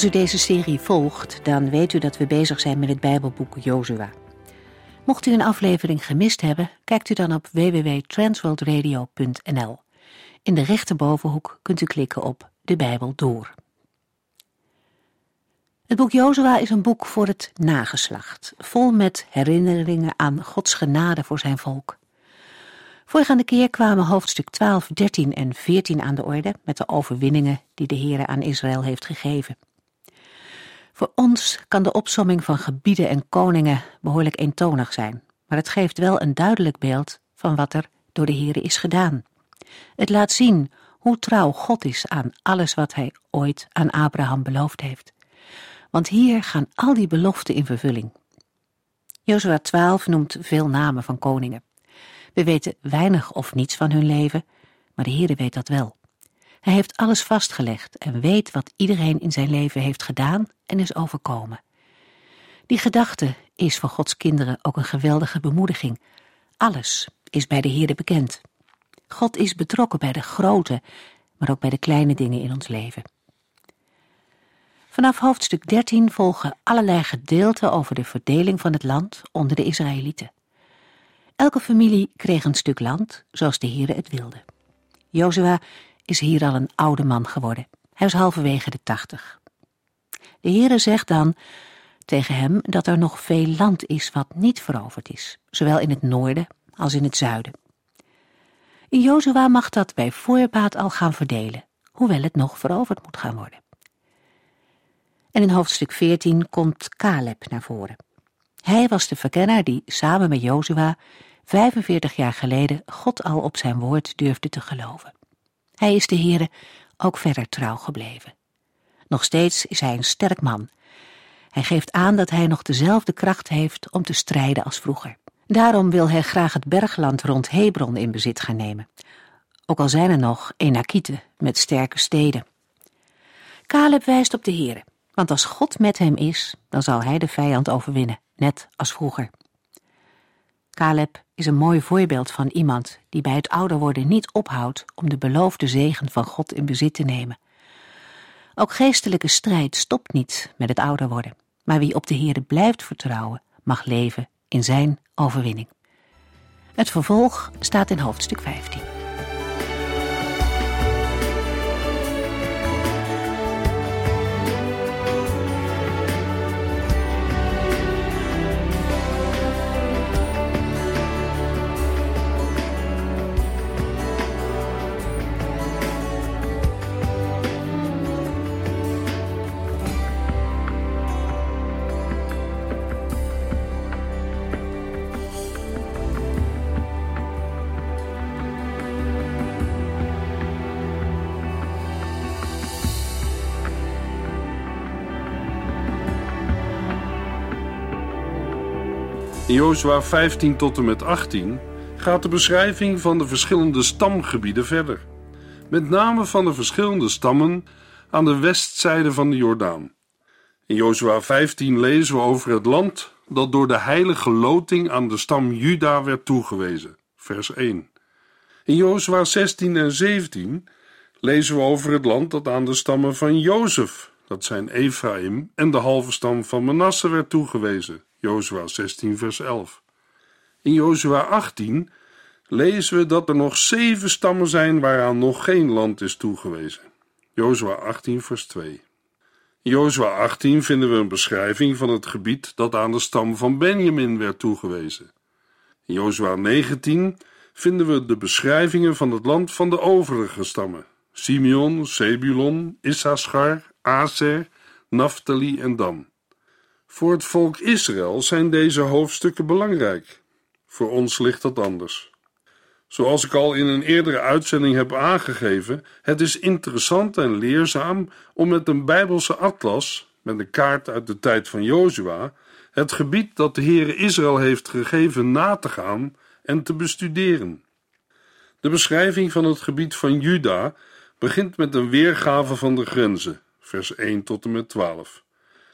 Als u deze serie volgt, dan weet u dat we bezig zijn met het Bijbelboek Jozua. Mocht u een aflevering gemist hebben, kijkt u dan op www.transworldradio.nl. In de rechterbovenhoek kunt u klikken op de Bijbel door. Het boek Jozua is een boek voor het nageslacht, vol met herinneringen aan Gods genade voor zijn volk. Voorgaande keer kwamen hoofdstuk 12, 13 en 14 aan de orde met de overwinningen die de Heer aan Israël heeft gegeven. Voor ons kan de opsomming van gebieden en koningen behoorlijk eentonig zijn, maar het geeft wel een duidelijk beeld van wat er door de Heere is gedaan. Het laat zien hoe trouw God is aan alles wat hij ooit aan Abraham beloofd heeft. Want hier gaan al die beloften in vervulling. Jozua 12 noemt veel namen van koningen. We weten weinig of niets van hun leven, maar de Heere weet dat wel. Hij heeft alles vastgelegd en weet wat iedereen in zijn leven heeft gedaan en is overkomen. Die gedachte is voor Gods kinderen ook een geweldige bemoediging. Alles is bij de Heerde bekend. God is betrokken bij de grote, maar ook bij de kleine dingen in ons leven. Vanaf hoofdstuk 13 volgen allerlei gedeelten over de verdeling van het land onder de Israëlieten. Elke familie kreeg een stuk land, zoals de Heere het wilde. Jozua is hier al een oude man geworden. Hij is halverwege de tachtig. De Heere zegt dan tegen hem dat er nog veel land is wat niet veroverd is, zowel in het noorden als in het zuiden. Jozua mag dat bij voorbaat al gaan verdelen, hoewel het nog veroverd moet gaan worden. En in hoofdstuk 14 komt Caleb naar voren. Hij was de verkenner die samen met Jozua 45 jaar geleden God al op zijn woord durfde te geloven. Hij is de Heere ook verder trouw gebleven. Nog steeds is hij een sterk man. Hij geeft aan dat hij nog dezelfde kracht heeft om te strijden als vroeger. Daarom wil hij graag het bergland rond Hebron in bezit gaan nemen. Ook al zijn er nog Enakieten met sterke steden. Caleb wijst op de Heere, want als God met hem is, dan zal hij de vijand overwinnen, net als vroeger. Caleb is een mooi voorbeeld van iemand die bij het ouder worden niet ophoudt om de beloofde zegen van God in bezit te nemen. Ook geestelijke strijd stopt niet met het ouder worden, maar wie op de Heere blijft vertrouwen, mag leven in zijn overwinning. Het vervolg staat in hoofdstuk 15. In Jozua 15 tot en met 18 gaat de beschrijving van de verschillende stamgebieden verder. Met name van de verschillende stammen aan de westzijde van de Jordaan. In Jozua 15 lezen we over het land dat door de heilige loting aan de stam Juda werd toegewezen. Vers 1. In Jozua 16 en 17 lezen we over het land dat aan de stammen van Jozef, dat zijn Ephraim en de halve stam van Manasse werd toegewezen. Jozua 16, vers 11. In Jozua 18 lezen we dat er nog zeven stammen zijn waaraan nog geen land is toegewezen. Jozua 18, vers 2. In Jozua 18 vinden we een beschrijving van het gebied dat aan de stam van Benjamin werd toegewezen. In Jozua 19 vinden we de beschrijvingen van het land van de overige stammen: Simeon, Zebulon, Issachar, Aser, Naphtali en Dan. Voor het volk Israël zijn deze hoofdstukken belangrijk. Voor ons ligt dat anders. Zoals ik al in een eerdere uitzending heb aangegeven, het is interessant en leerzaam om met een Bijbelse atlas, met een kaart uit de tijd van Jozua, het gebied dat de Heere Israël heeft gegeven na te gaan en te bestuderen. De beschrijving van het gebied van Juda begint met een weergave van de grenzen, vers 1 tot en met 12,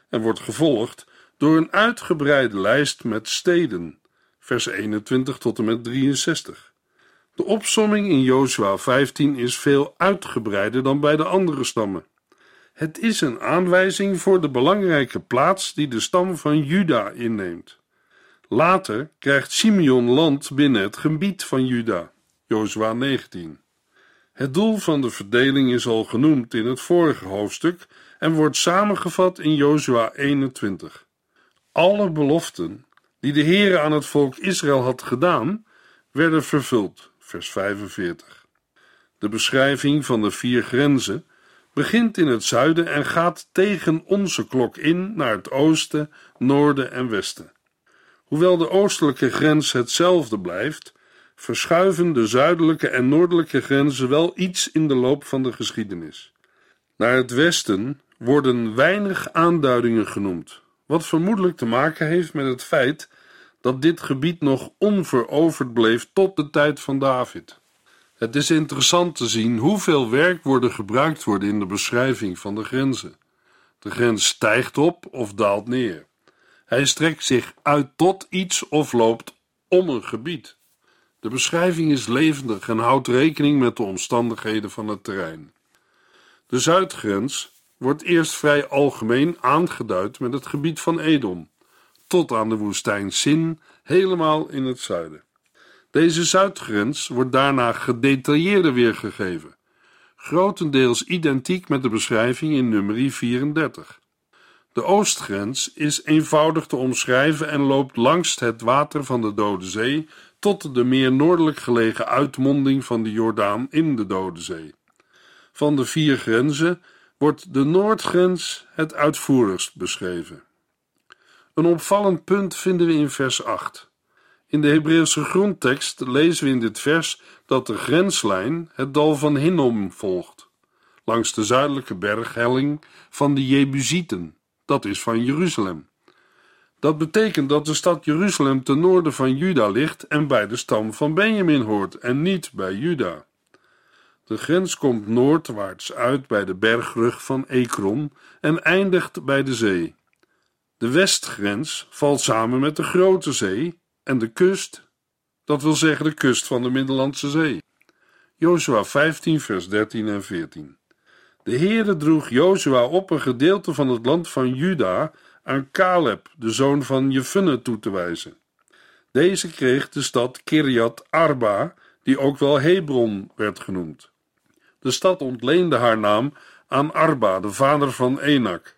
en wordt gevolgd door een uitgebreide lijst met steden, vers 21 tot en met 63. De opsomming in Jozua 15 is veel uitgebreider dan bij de andere stammen. Het is een aanwijzing voor de belangrijke plaats die de stam van Juda inneemt. Later krijgt Simeon land binnen het gebied van Juda, Jozua 19. Het doel van de verdeling is al genoemd in het vorige hoofdstuk en wordt samengevat in Jozua 21. Alle beloften die de Heere aan het volk Israël had gedaan, werden vervuld, vers 45. De beschrijving van de vier grenzen begint in het zuiden en gaat tegen onze klok in naar het oosten, noorden en westen. Hoewel de oostelijke grens hetzelfde blijft, verschuiven de zuidelijke en noordelijke grenzen wel iets in de loop van de geschiedenis. Naar het westen worden weinig aanduidingen genoemd, wat vermoedelijk te maken heeft met het feit dat dit gebied nog onveroverd bleef tot de tijd van David. Het is interessant te zien hoeveel werkwoorden gebruikt worden in de beschrijving van de grenzen. De grens stijgt op of daalt neer. Hij strekt zich uit tot iets of loopt om een gebied. De beschrijving is levendig en houdt rekening met de omstandigheden van het terrein. De zuidgrens wordt eerst vrij algemeen aangeduid met het gebied van Edom, tot aan de woestijn Sin, helemaal in het zuiden. Deze zuidgrens wordt daarna gedetailleerder weergegeven, grotendeels identiek met de beschrijving in nummer 34. De oostgrens is eenvoudig te omschrijven en loopt langs het water van de Dode Zee tot de meer noordelijk gelegen uitmonding van de Jordaan in de Dode Zee. Van de vier grenzen wordt de noordgrens het uitvoerigst beschreven. Een opvallend punt vinden we in vers 8. In de Hebreeuwse grondtekst lezen we in dit vers dat de grenslijn het dal van Hinnom volgt, langs de zuidelijke berghelling van de Jebusieten, dat is van Jeruzalem. Dat betekent dat de stad Jeruzalem ten noorden van Juda ligt en bij de stam van Benjamin hoort en niet bij Juda. De grens komt noordwaarts uit bij de bergrug van Ekron en eindigt bij de zee. De westgrens valt samen met de Grote Zee en de kust, dat wil zeggen de kust van de Middellandse Zee. Jozua 15, vers 13 en 14. De Heere droeg Jozua op een gedeelte van het land van Juda aan Caleb, de zoon van Jefunne, toe te wijzen. Deze kreeg de stad Kirjat Arba, die ook wel Hebron werd genoemd. De stad ontleende haar naam aan Arba, de vader van Enak.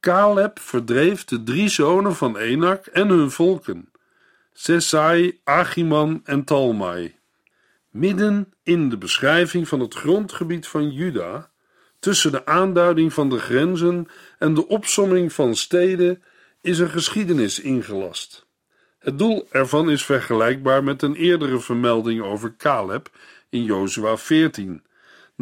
Caleb verdreef de drie zonen van Enak en hun volken, Sesai, Achiman en Talmai. Midden in de beschrijving van het grondgebied van Juda, tussen de aanduiding van de grenzen en de opsomming van steden, is een geschiedenis ingelast. Het doel ervan is vergelijkbaar met een eerdere vermelding over Caleb in Jozua 14,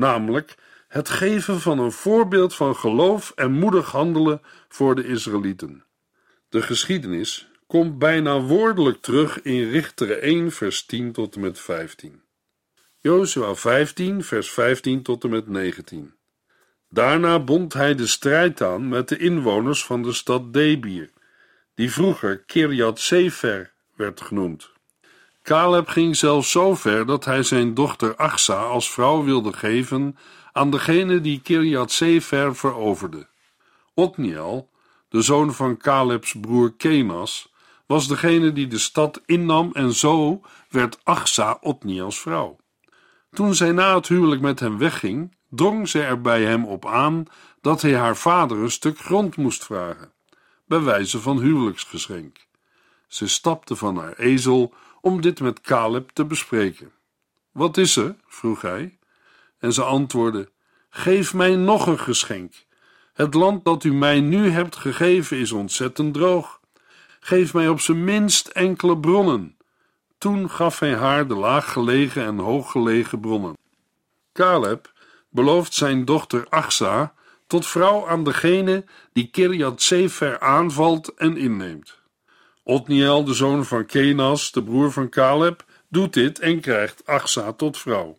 namelijk het geven van een voorbeeld van geloof en moedig handelen voor de Israëlieten. De geschiedenis komt bijna woordelijk terug in Richteren 1, vers 10 tot en met 15. Jozua 15, vers 15 tot en met 19. Daarna bond hij de strijd aan met de inwoners van de stad Debir, die vroeger Kirjat Sefer werd genoemd. Caleb ging zelfs zo ver dat hij zijn dochter Achsa als vrouw wilde geven aan degene die Kirjat Sefer veroverde. Otniel, de zoon van Calebs broer Kenas, was degene die de stad innam en zo werd Achsa Otniels vrouw. Toen zij na het huwelijk met hem wegging, drong ze er bij hem op aan dat hij haar vader een stuk grond moest vragen, bij wijze van huwelijksgeschenk. Ze stapte van haar ezel om dit met Caleb te bespreken. Wat is er? vroeg hij. En ze antwoordde: Geef mij nog een geschenk. Het land dat u mij nu hebt gegeven is ontzettend droog. Geef mij op zijn minst enkele bronnen. Toen gaf hij haar de laaggelegen en hooggelegen bronnen. Caleb belooft zijn dochter Achsa tot vrouw aan degene die Kirjat Sefer aanvalt en inneemt. Otniel, de zoon van Kenas, de broer van Caleb, doet dit en krijgt Achsa tot vrouw.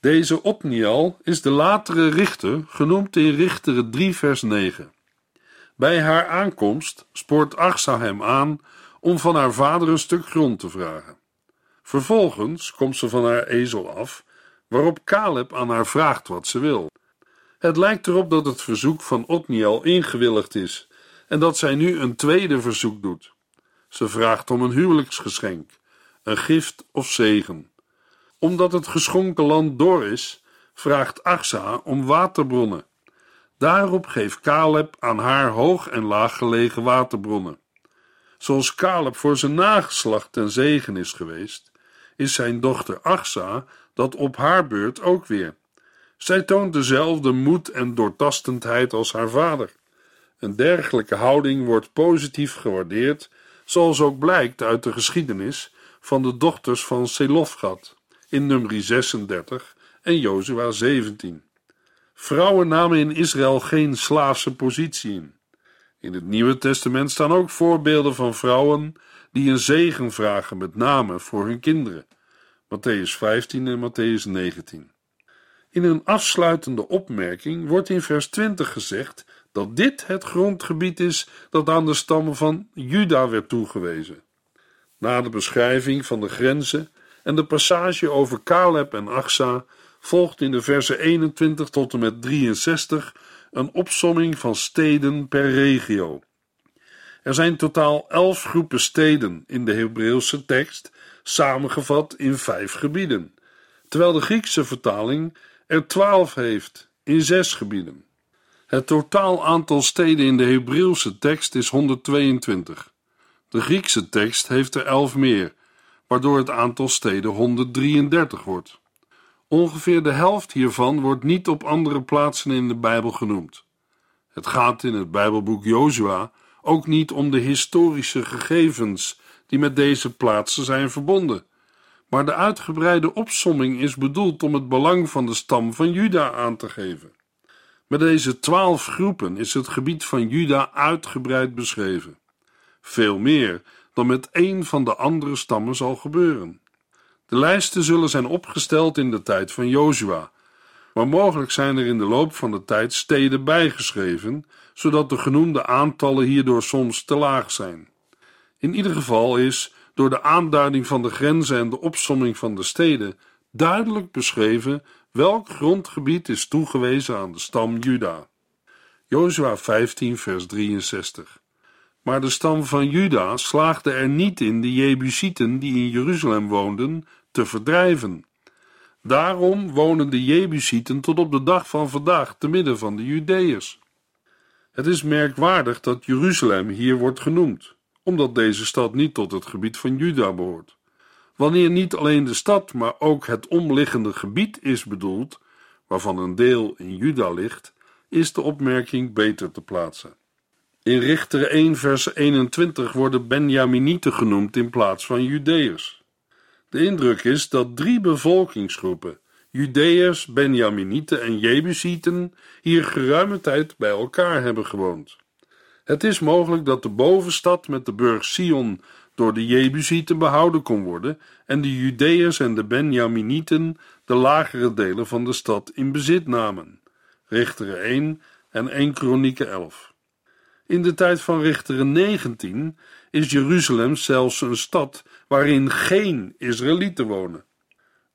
Deze Otniel is de latere richter, genoemd in Richteren 3 vers 9. Bij haar aankomst spoort Achsa hem aan om van haar vader een stuk grond te vragen. Vervolgens komt ze van haar ezel af, waarop Caleb aan haar vraagt wat ze wil. Het lijkt erop dat het verzoek van Otniel ingewilligd is en dat zij nu een tweede verzoek doet. Ze vraagt om een huwelijksgeschenk, een gift of zegen. Omdat het geschonken land door is, vraagt Achsa om waterbronnen. Daarop geeft Caleb aan haar hoog en laag gelegen waterbronnen. Zoals Caleb voor zijn nageslacht ten zegen is geweest, is zijn dochter Achsa dat op haar beurt ook weer. Zij toont dezelfde moed en doortastendheid als haar vader. Een dergelijke houding wordt positief gewaardeerd, zoals ook blijkt uit de geschiedenis van de dochters van Selofgat in nummer 36 en Jozua 17. Vrouwen namen in Israël geen slaafse positie in. In het Nieuwe Testament staan ook voorbeelden van vrouwen die een zegen vragen, met name voor hun kinderen. Matthäus 15 en Matthäus 19. In een afsluitende opmerking wordt in vers 20 gezegd dat dit het grondgebied is dat aan de stammen van Juda werd toegewezen. Na de beschrijving van de grenzen en de passage over Caleb en Achsa volgt in de versen 21 tot en met 63 een opsomming van steden per regio. Er zijn totaal elf groepen steden in de Hebreeuwse tekst, samengevat in vijf gebieden, terwijl de Griekse vertaling er twaalf heeft in zes gebieden. Het totaal aantal steden in de Hebreeuwse tekst is 122. De Griekse tekst heeft er elf meer, waardoor het aantal steden 133 wordt. Ongeveer de helft hiervan wordt niet op andere plaatsen in de Bijbel genoemd. Het gaat in het Bijbelboek Jozua ook niet om de historische gegevens die met deze plaatsen zijn verbonden, maar de uitgebreide opsomming is bedoeld om het belang van de stam van Juda aan te geven. Met deze twaalf groepen is het gebied van Juda uitgebreid beschreven. Veel meer dan met één van de andere stammen zal gebeuren. De lijsten zullen zijn opgesteld in de tijd van Jozua, maar mogelijk zijn er in de loop van de tijd steden bijgeschreven, zodat de genoemde aantallen hierdoor soms te laag zijn. In ieder geval is, door de aanduiding van de grenzen en de opsomming van de steden, duidelijk beschreven welk grondgebied is toegewezen aan de stam Juda. Jozua 15, vers 63. Maar de stam van Juda slaagde er niet in de Jebusieten die in Jeruzalem woonden te verdrijven. Daarom wonen de Jebusieten tot op de dag van vandaag te midden van de Judeërs. Het is merkwaardig dat Jeruzalem hier wordt genoemd, omdat deze stad niet tot het gebied van Juda behoort. Wanneer niet alleen de stad, maar ook het omliggende gebied is bedoeld, waarvan een deel in Juda ligt, is de opmerking beter te plaatsen. In Richter 1 vers 21 worden Benjaminieten genoemd in plaats van Judeërs. De indruk is dat drie bevolkingsgroepen, Judeërs, Benjaminieten en Jebusieten, hier geruime tijd bij elkaar hebben gewoond. Het is mogelijk dat de bovenstad met de burg Sion door de Jebusieten behouden kon worden en de Judeërs en de Benjaminieten de lagere delen van de stad in bezit namen. Richteren 1 en 1 Kronieken 11. In de tijd van Richteren 19 is Jeruzalem zelfs een stad waarin geen Israëlieten wonen.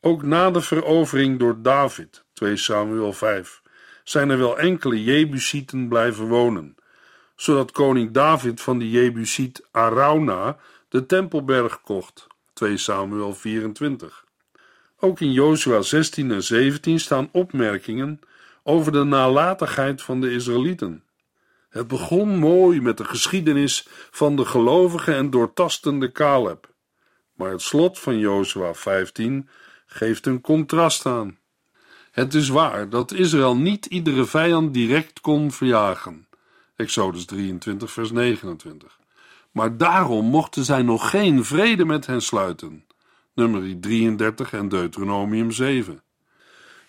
Ook na de verovering door David, 2 Samuel 5, zijn er wel enkele Jebusieten blijven wonen, zodat koning David van de Jebusiet Arauna de Tempelberg kocht, 2 Samuel 24. Ook in Jozua 16 en 17 staan opmerkingen over de nalatigheid van de Israëlieten. Het begon mooi met de geschiedenis van de gelovige en doortastende Caleb, maar het slot van Jozua 15 geeft een contrast aan. Het is waar dat Israël niet iedere vijand direct kon verjagen. Exodus 23, vers 29. Maar daarom mochten zij nog geen vrede met hen sluiten. Nummer 33 en Deuteronomium 7.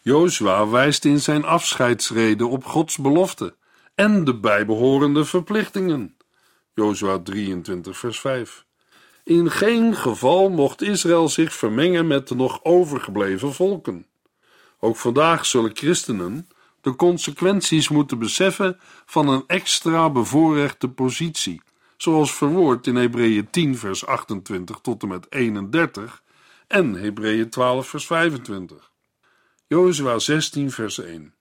Jozua wijst in zijn afscheidsrede op Gods belofte en de bijbehorende verplichtingen. Jozua 23, vers 5. In geen geval mocht Israël zich vermengen met de nog overgebleven volken. Ook vandaag zullen christenen de consequenties moeten beseffen van een extra bevoorrechte positie, zoals verwoord in Hebreeën 10, vers 28 tot en met 31 en Hebreeën 12, vers 25. Jozua 16, vers 1.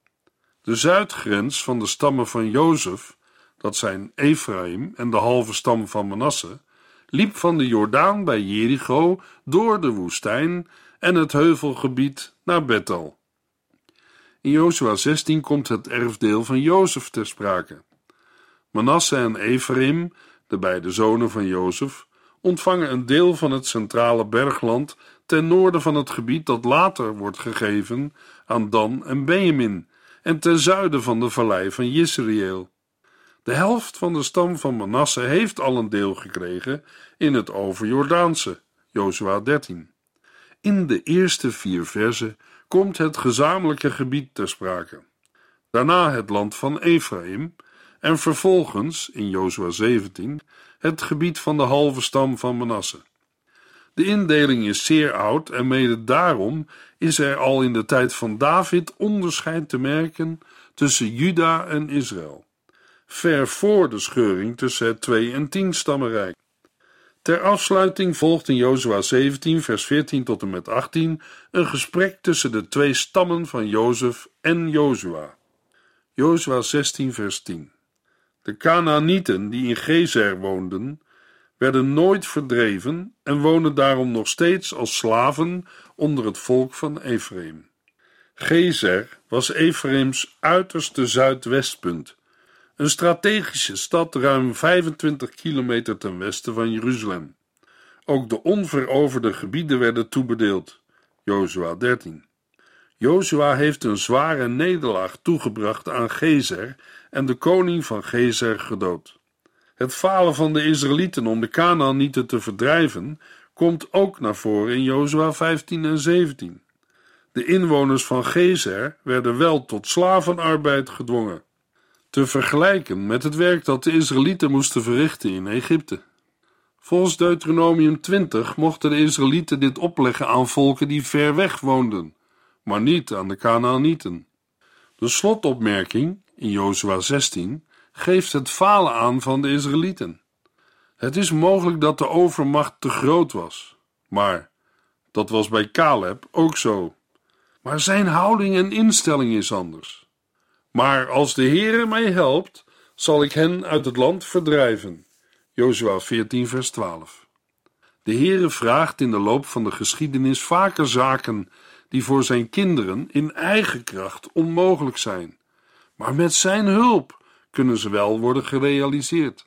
De zuidgrens van de stammen van Jozef, dat zijn Ephraim en de halve stam van Manasse, liep van de Jordaan bij Jericho door de woestijn en het heuvelgebied naar Bethel. In Jozua 16 komt het erfdeel van Jozef ter sprake. Manasse en Ephraim, de beide zonen van Jozef, ontvangen een deel van het centrale bergland ten noorden van het gebied dat later wordt gegeven aan Dan en Benjamin en ten zuiden van de vallei van Jisrael. De helft van de stam van Manasse heeft al een deel gekregen in het overjordaanse, Jozua 13. In de eerste vier versen komt het gezamenlijke gebied ter sprake. Daarna het land van Ephraim en vervolgens, in Jozua 17, het gebied van de halve stam van Manasse. De indeling is zeer oud en mede daarom is er al in de tijd van David onderscheid te merken tussen Juda en Israël, ver voor de scheuring tussen het twee- en tienstammenrijk. Ter afsluiting volgt in Jozua 17, vers 14 tot en met 18 een gesprek tussen de twee stammen van Jozef en Jozua. Jozua 16, vers 10. De Canaanieten die in Gezer woonden, werden nooit verdreven en wonen daarom nog steeds als slaven onder het volk van Ephraim. Gezer was Ephraims uiterste zuidwestpunt een strategische stad ruim 25 kilometer ten westen van Jeruzalem. Ook de onveroverde gebieden werden toebedeeld. Jozua 13. Jozua heeft een zware nederlaag toegebracht aan Gezer en de koning van Gezer gedood. Het falen van de Israëlieten om de Kanaanieten te verdrijven komt ook naar voren in Jozua 15 en 17. De inwoners van Gezer werden wel tot slavenarbeid gedwongen te vergelijken met het werk dat de Israëlieten moesten verrichten in Egypte. Volgens Deuteronomium 20 mochten de Israëlieten dit opleggen aan volken die ver weg woonden, maar niet aan de Canaanieten. De slotopmerking in Jozua 16 geeft het falen aan van de Israëlieten. Het is mogelijk dat de overmacht te groot was, maar dat was bij Caleb ook zo. Maar zijn houding en instelling is anders. Maar als de Heere mij helpt, zal ik hen uit het land verdrijven. Jozua 14 vers 12 De Heere vraagt in de loop van de geschiedenis vaker zaken die voor zijn kinderen in eigen kracht onmogelijk zijn. Maar met zijn hulp kunnen ze wel worden gerealiseerd.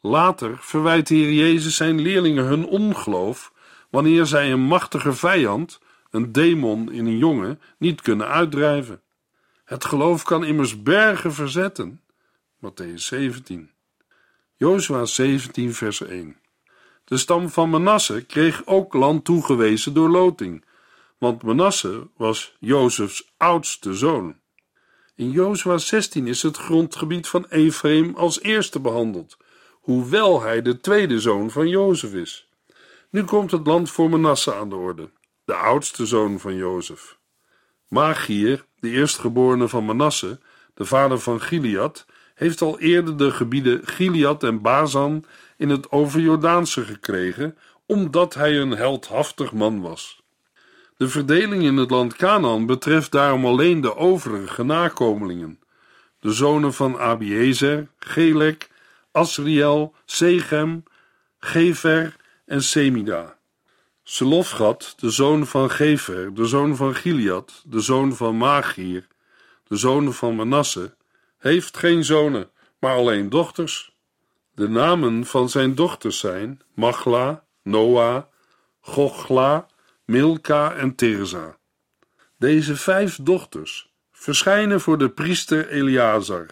Later verwijt de Heer Jezus zijn leerlingen hun ongeloof wanneer zij een machtige vijand, een demon in een jongen, niet kunnen uitdrijven. Het geloof kan immers bergen verzetten. Matthäus 17. Jozua 17, vers 1. De stam van Manasse kreeg ook land toegewezen door loting, want Manasse was Jozefs oudste zoon. In Jozua 16 is het grondgebied van Ephraim als eerste behandeld, hoewel hij de tweede zoon van Jozef is. Nu komt het land voor Manasse aan de orde, de oudste zoon van Jozef. Magier de eerstgeborene van Manasse, de vader van Gilead, heeft al eerder de gebieden Gilead en Bazan in het overjordaanse gekregen, omdat hij een heldhaftig man was. De verdeling in het land Canaan betreft daarom alleen de overige nakomelingen, de zonen van Abiezer, Gelek, Asriel, Segem, Gever en Semida. Selofgat, de zoon van Gefer, de zoon van Gilead, de zoon van Magier, de zoon van Manasse, heeft geen zonen, maar alleen dochters. De namen van zijn dochters zijn Magla, Noah, Gochla, Milka en Tirza. Deze vijf dochters verschijnen voor de priester Eleazar,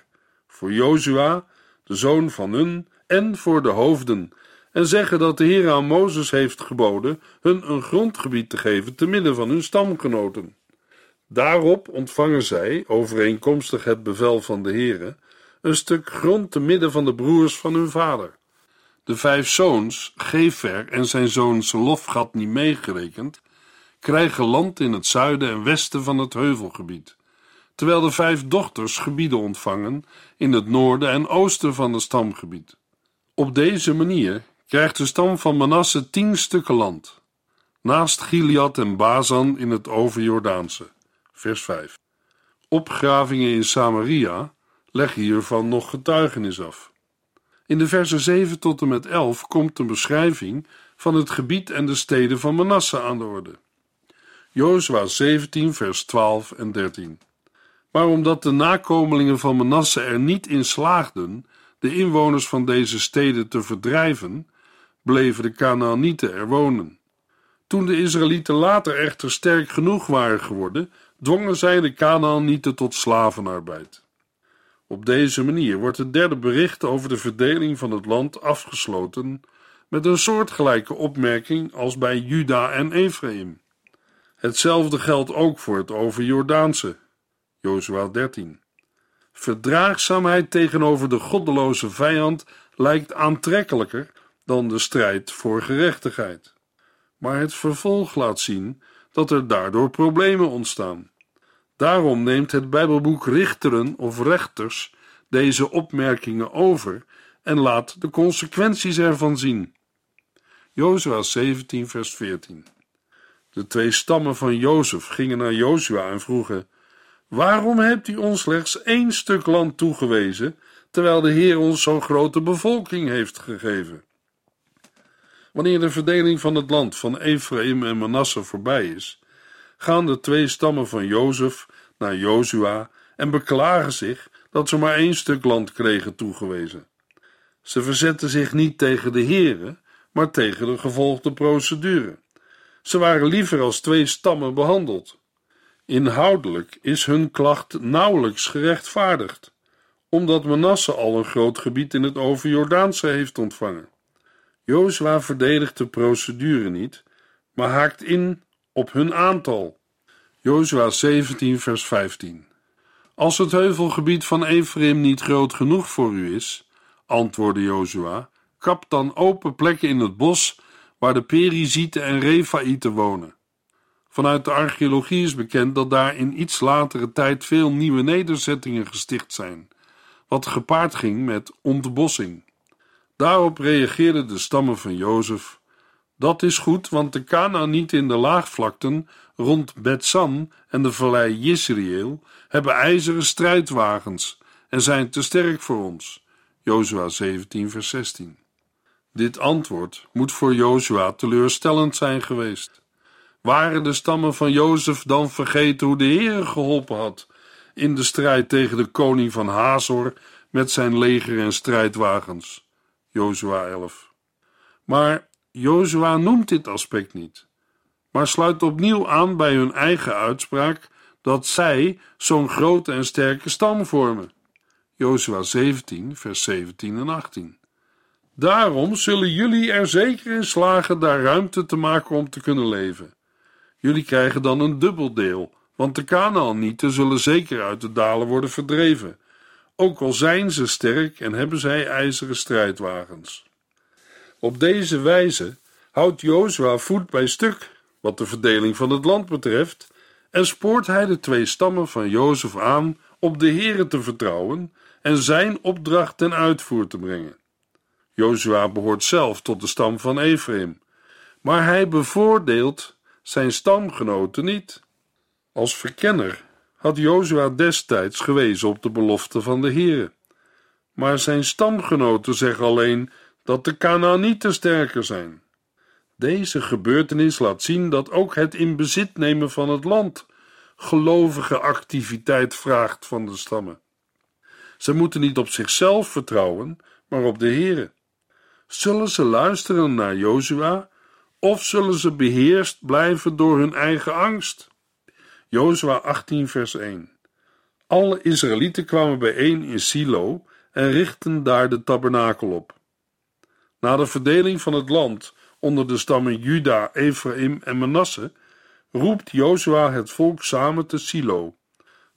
voor Jozua, de zoon van Nun, en voor de hoofden en zeggen dat de Heer aan Mozes heeft geboden hun een grondgebied te geven te midden van hun stamgenoten. Daarop ontvangen zij, overeenkomstig het bevel van de Heere, een stuk grond te midden van de broers van hun vader. De vijf zoons, Gefer en zijn zoon Selofgat niet meegerekend, krijgen land in het zuiden en westen van het heuvelgebied, terwijl de vijf dochters gebieden ontvangen in het noorden en oosten van het stamgebied. Op deze manier krijgt de stam van Manasse tien stukken land, naast Gilead en Bazan in het overjordaanse. Vers 5. Opgravingen in Samaria leggen hiervan nog getuigenis af. In de versen 7 tot en met 11 komt een beschrijving van het gebied en de steden van Manasse aan de orde. Jozua 17, vers 12 en 13. Maar omdat de nakomelingen van Manasse er niet in slaagden de inwoners van deze steden te verdrijven, bleven de Canaanieten er wonen. Toen de Israëlieten later echter sterk genoeg waren geworden, dwongen zij de Canaanieten tot slavenarbeid. Op deze manier wordt het derde bericht over de verdeling van het land afgesloten met een soortgelijke opmerking als bij Juda en Ephraim. Hetzelfde geldt ook voor het overjordaanse, Jozua 13. Verdraagzaamheid tegenover de goddeloze vijand lijkt aantrekkelijker dan de strijd voor gerechtigheid. Maar het vervolg laat zien dat er daardoor problemen ontstaan. Daarom neemt het Bijbelboek Richteren of Rechters deze opmerkingen over en laat de consequenties ervan zien. Jozua 17, vers 14. De twee stammen van Jozef gingen naar Jozua en vroegen: Waarom hebt u ons slechts één stuk land toegewezen, terwijl de Heer ons zo'n grote bevolking heeft gegeven? Wanneer de verdeling van het land van Ephraim en Manasse voorbij is, gaan de twee stammen van Jozef naar Jozua en beklagen zich dat ze maar één stuk land kregen toegewezen. Ze verzetten zich niet tegen de heren, maar tegen de gevolgde procedure. Ze waren liever als twee stammen behandeld. Inhoudelijk is hun klacht nauwelijks gerechtvaardigd, omdat Manasse al een groot gebied in het overjordaanse heeft ontvangen. Jozua verdedigt de procedure niet, maar haakt in op hun aantal. Jozua 17, vers 15. Als het heuvelgebied van Ephraim niet groot genoeg voor u is, antwoordde Jozua, kap dan open plekken in het bos waar de Perizieten en Refaïten wonen. Vanuit de archeologie is bekend dat daar in iets latere tijd veel nieuwe nederzettingen gesticht zijn, wat gepaard ging met ontbossing. Daarop reageerden de stammen van Jozef: Dat is goed, want de Kanaanieten in de laagvlakten rond Betsan en de vallei Jisrael hebben ijzeren strijdwagens en zijn te sterk voor ons. Jozua 17, vers 16. Dit antwoord moet voor Jozua teleurstellend zijn geweest. Waren de stammen van Jozef dan vergeten hoe de Heer geholpen had in de strijd tegen de koning van Hazor met zijn leger en strijdwagens? Jozua 11. Maar Jozua noemt dit aspect niet, maar sluit opnieuw aan bij hun eigen uitspraak dat zij zo'n grote en sterke stam vormen. Jozua 17, vers 17 en 18. Daarom zullen jullie er zeker in slagen daar ruimte te maken om te kunnen leven. Jullie krijgen dan een dubbel deel, want de Kanaanieten zullen zeker uit de dalen worden verdreven, ook al zijn ze sterk en hebben zij ijzeren strijdwagens. Op deze wijze houdt Jozua voet bij stuk wat de verdeling van het land betreft en spoort hij de twee stammen van Jozef aan op de Heere te vertrouwen en zijn opdracht ten uitvoer te brengen. Jozua behoort zelf tot de stam van Ephraim, maar hij bevoordeelt zijn stamgenoten niet. Als verkenner had Jozua destijds gewezen op de belofte van de Heere, maar zijn stamgenoten zeggen alleen dat de Canaanieten sterker zijn. Deze gebeurtenis laat zien dat ook het in bezit nemen van het land gelovige activiteit vraagt van de stammen. Ze moeten niet op zichzelf vertrouwen, maar op de Heere. Zullen ze luisteren naar Jozua, of zullen ze beheerst blijven door hun eigen angst? Jozua 18, vers 1. Alle Israëlieten kwamen bijeen in Silo en richtten daar de tabernakel op. Na de verdeling van het land onder de stammen Juda, Ephraim en Manasse roept Jozua het volk samen te Silo.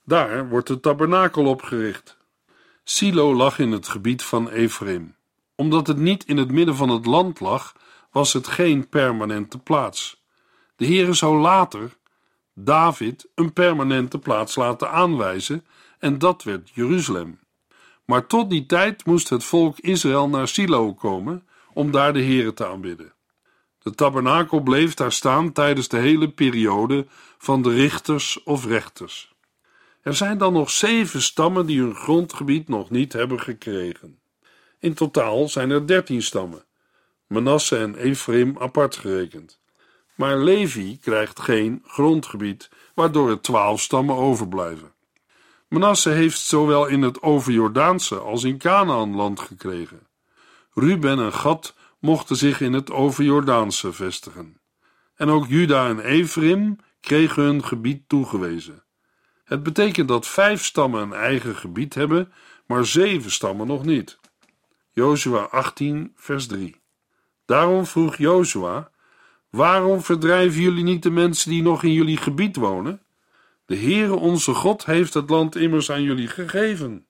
Daar wordt de tabernakel opgericht. Silo lag in het gebied van Ephraim. Omdat het niet in het midden van het land lag, was het geen permanente plaats. De Heere zou later David een permanente plaats laten aanwijzen en dat werd Jeruzalem. Maar tot die tijd moest het volk Israël naar Silo komen om daar de Heere te aanbidden. De tabernakel bleef daar staan tijdens de hele periode van de richters of rechters. Er zijn dan nog zeven stammen die hun grondgebied nog niet hebben gekregen. In totaal zijn er dertien stammen, Manasse en Ephraim apart gerekend. Maar Levi krijgt geen grondgebied, waardoor er twaalf stammen overblijven. Manasse heeft zowel in het overjordaanse als in Canaan land gekregen. Ruben en Gad mochten zich in het overjordaanse vestigen. En ook Juda en Ephraim kregen hun gebied toegewezen. Het betekent dat vijf stammen een eigen gebied hebben, maar zeven stammen nog niet. Jozua 18, vers 3. Daarom vroeg Jozua: Waarom verdrijven jullie niet de mensen die nog in jullie gebied wonen? De Heere onze God heeft het land immers aan jullie gegeven.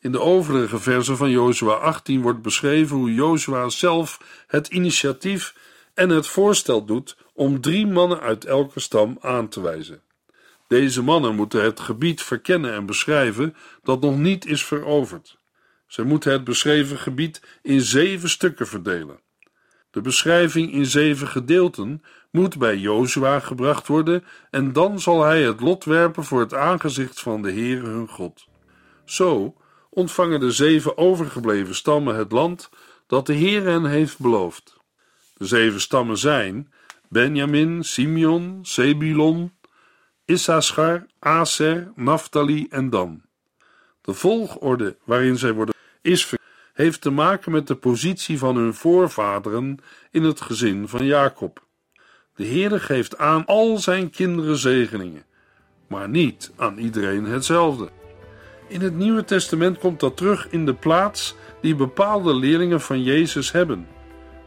In de overige versen van Jozua 18 wordt beschreven hoe Jozua zelf het initiatief en het voorstel doet om drie mannen uit elke stam aan te wijzen. Deze mannen moeten het gebied verkennen en beschrijven dat nog niet is veroverd. Ze moeten het beschreven gebied in zeven stukken verdelen. De beschrijving in zeven gedeelten moet bij Jozua gebracht worden en dan zal hij het lot werpen voor het aangezicht van de Heere hun God. Zo ontvangen de zeven overgebleven stammen het land dat de Heer hen heeft beloofd. De zeven stammen zijn Benjamin, Simeon, Sebulon, Issachar, Aser, Naphtali en Dan. De volgorde waarin zij worden is heeft te maken met de positie van hun voorvaderen in het gezin van Jacob. De Heere geeft aan al zijn kinderen zegeningen, maar niet aan iedereen hetzelfde. In het Nieuwe Testament komt dat terug in de plaats die bepaalde leerlingen van Jezus hebben,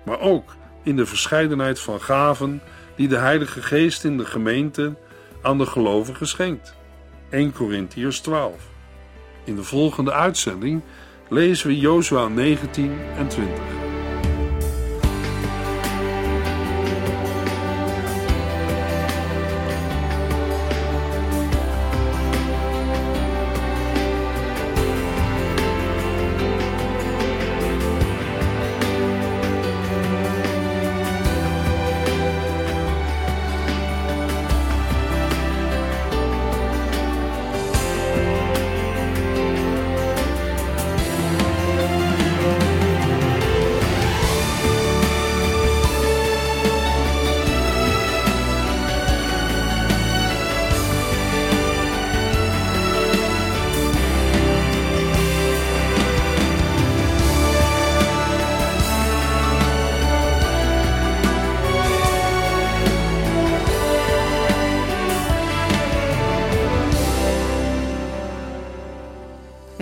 maar ook in de verscheidenheid van gaven die de Heilige Geest in de gemeente aan de gelovigen schenkt. 1 Corinthiërs 12. In de volgende uitzending lezen we Jozua 19 en 20.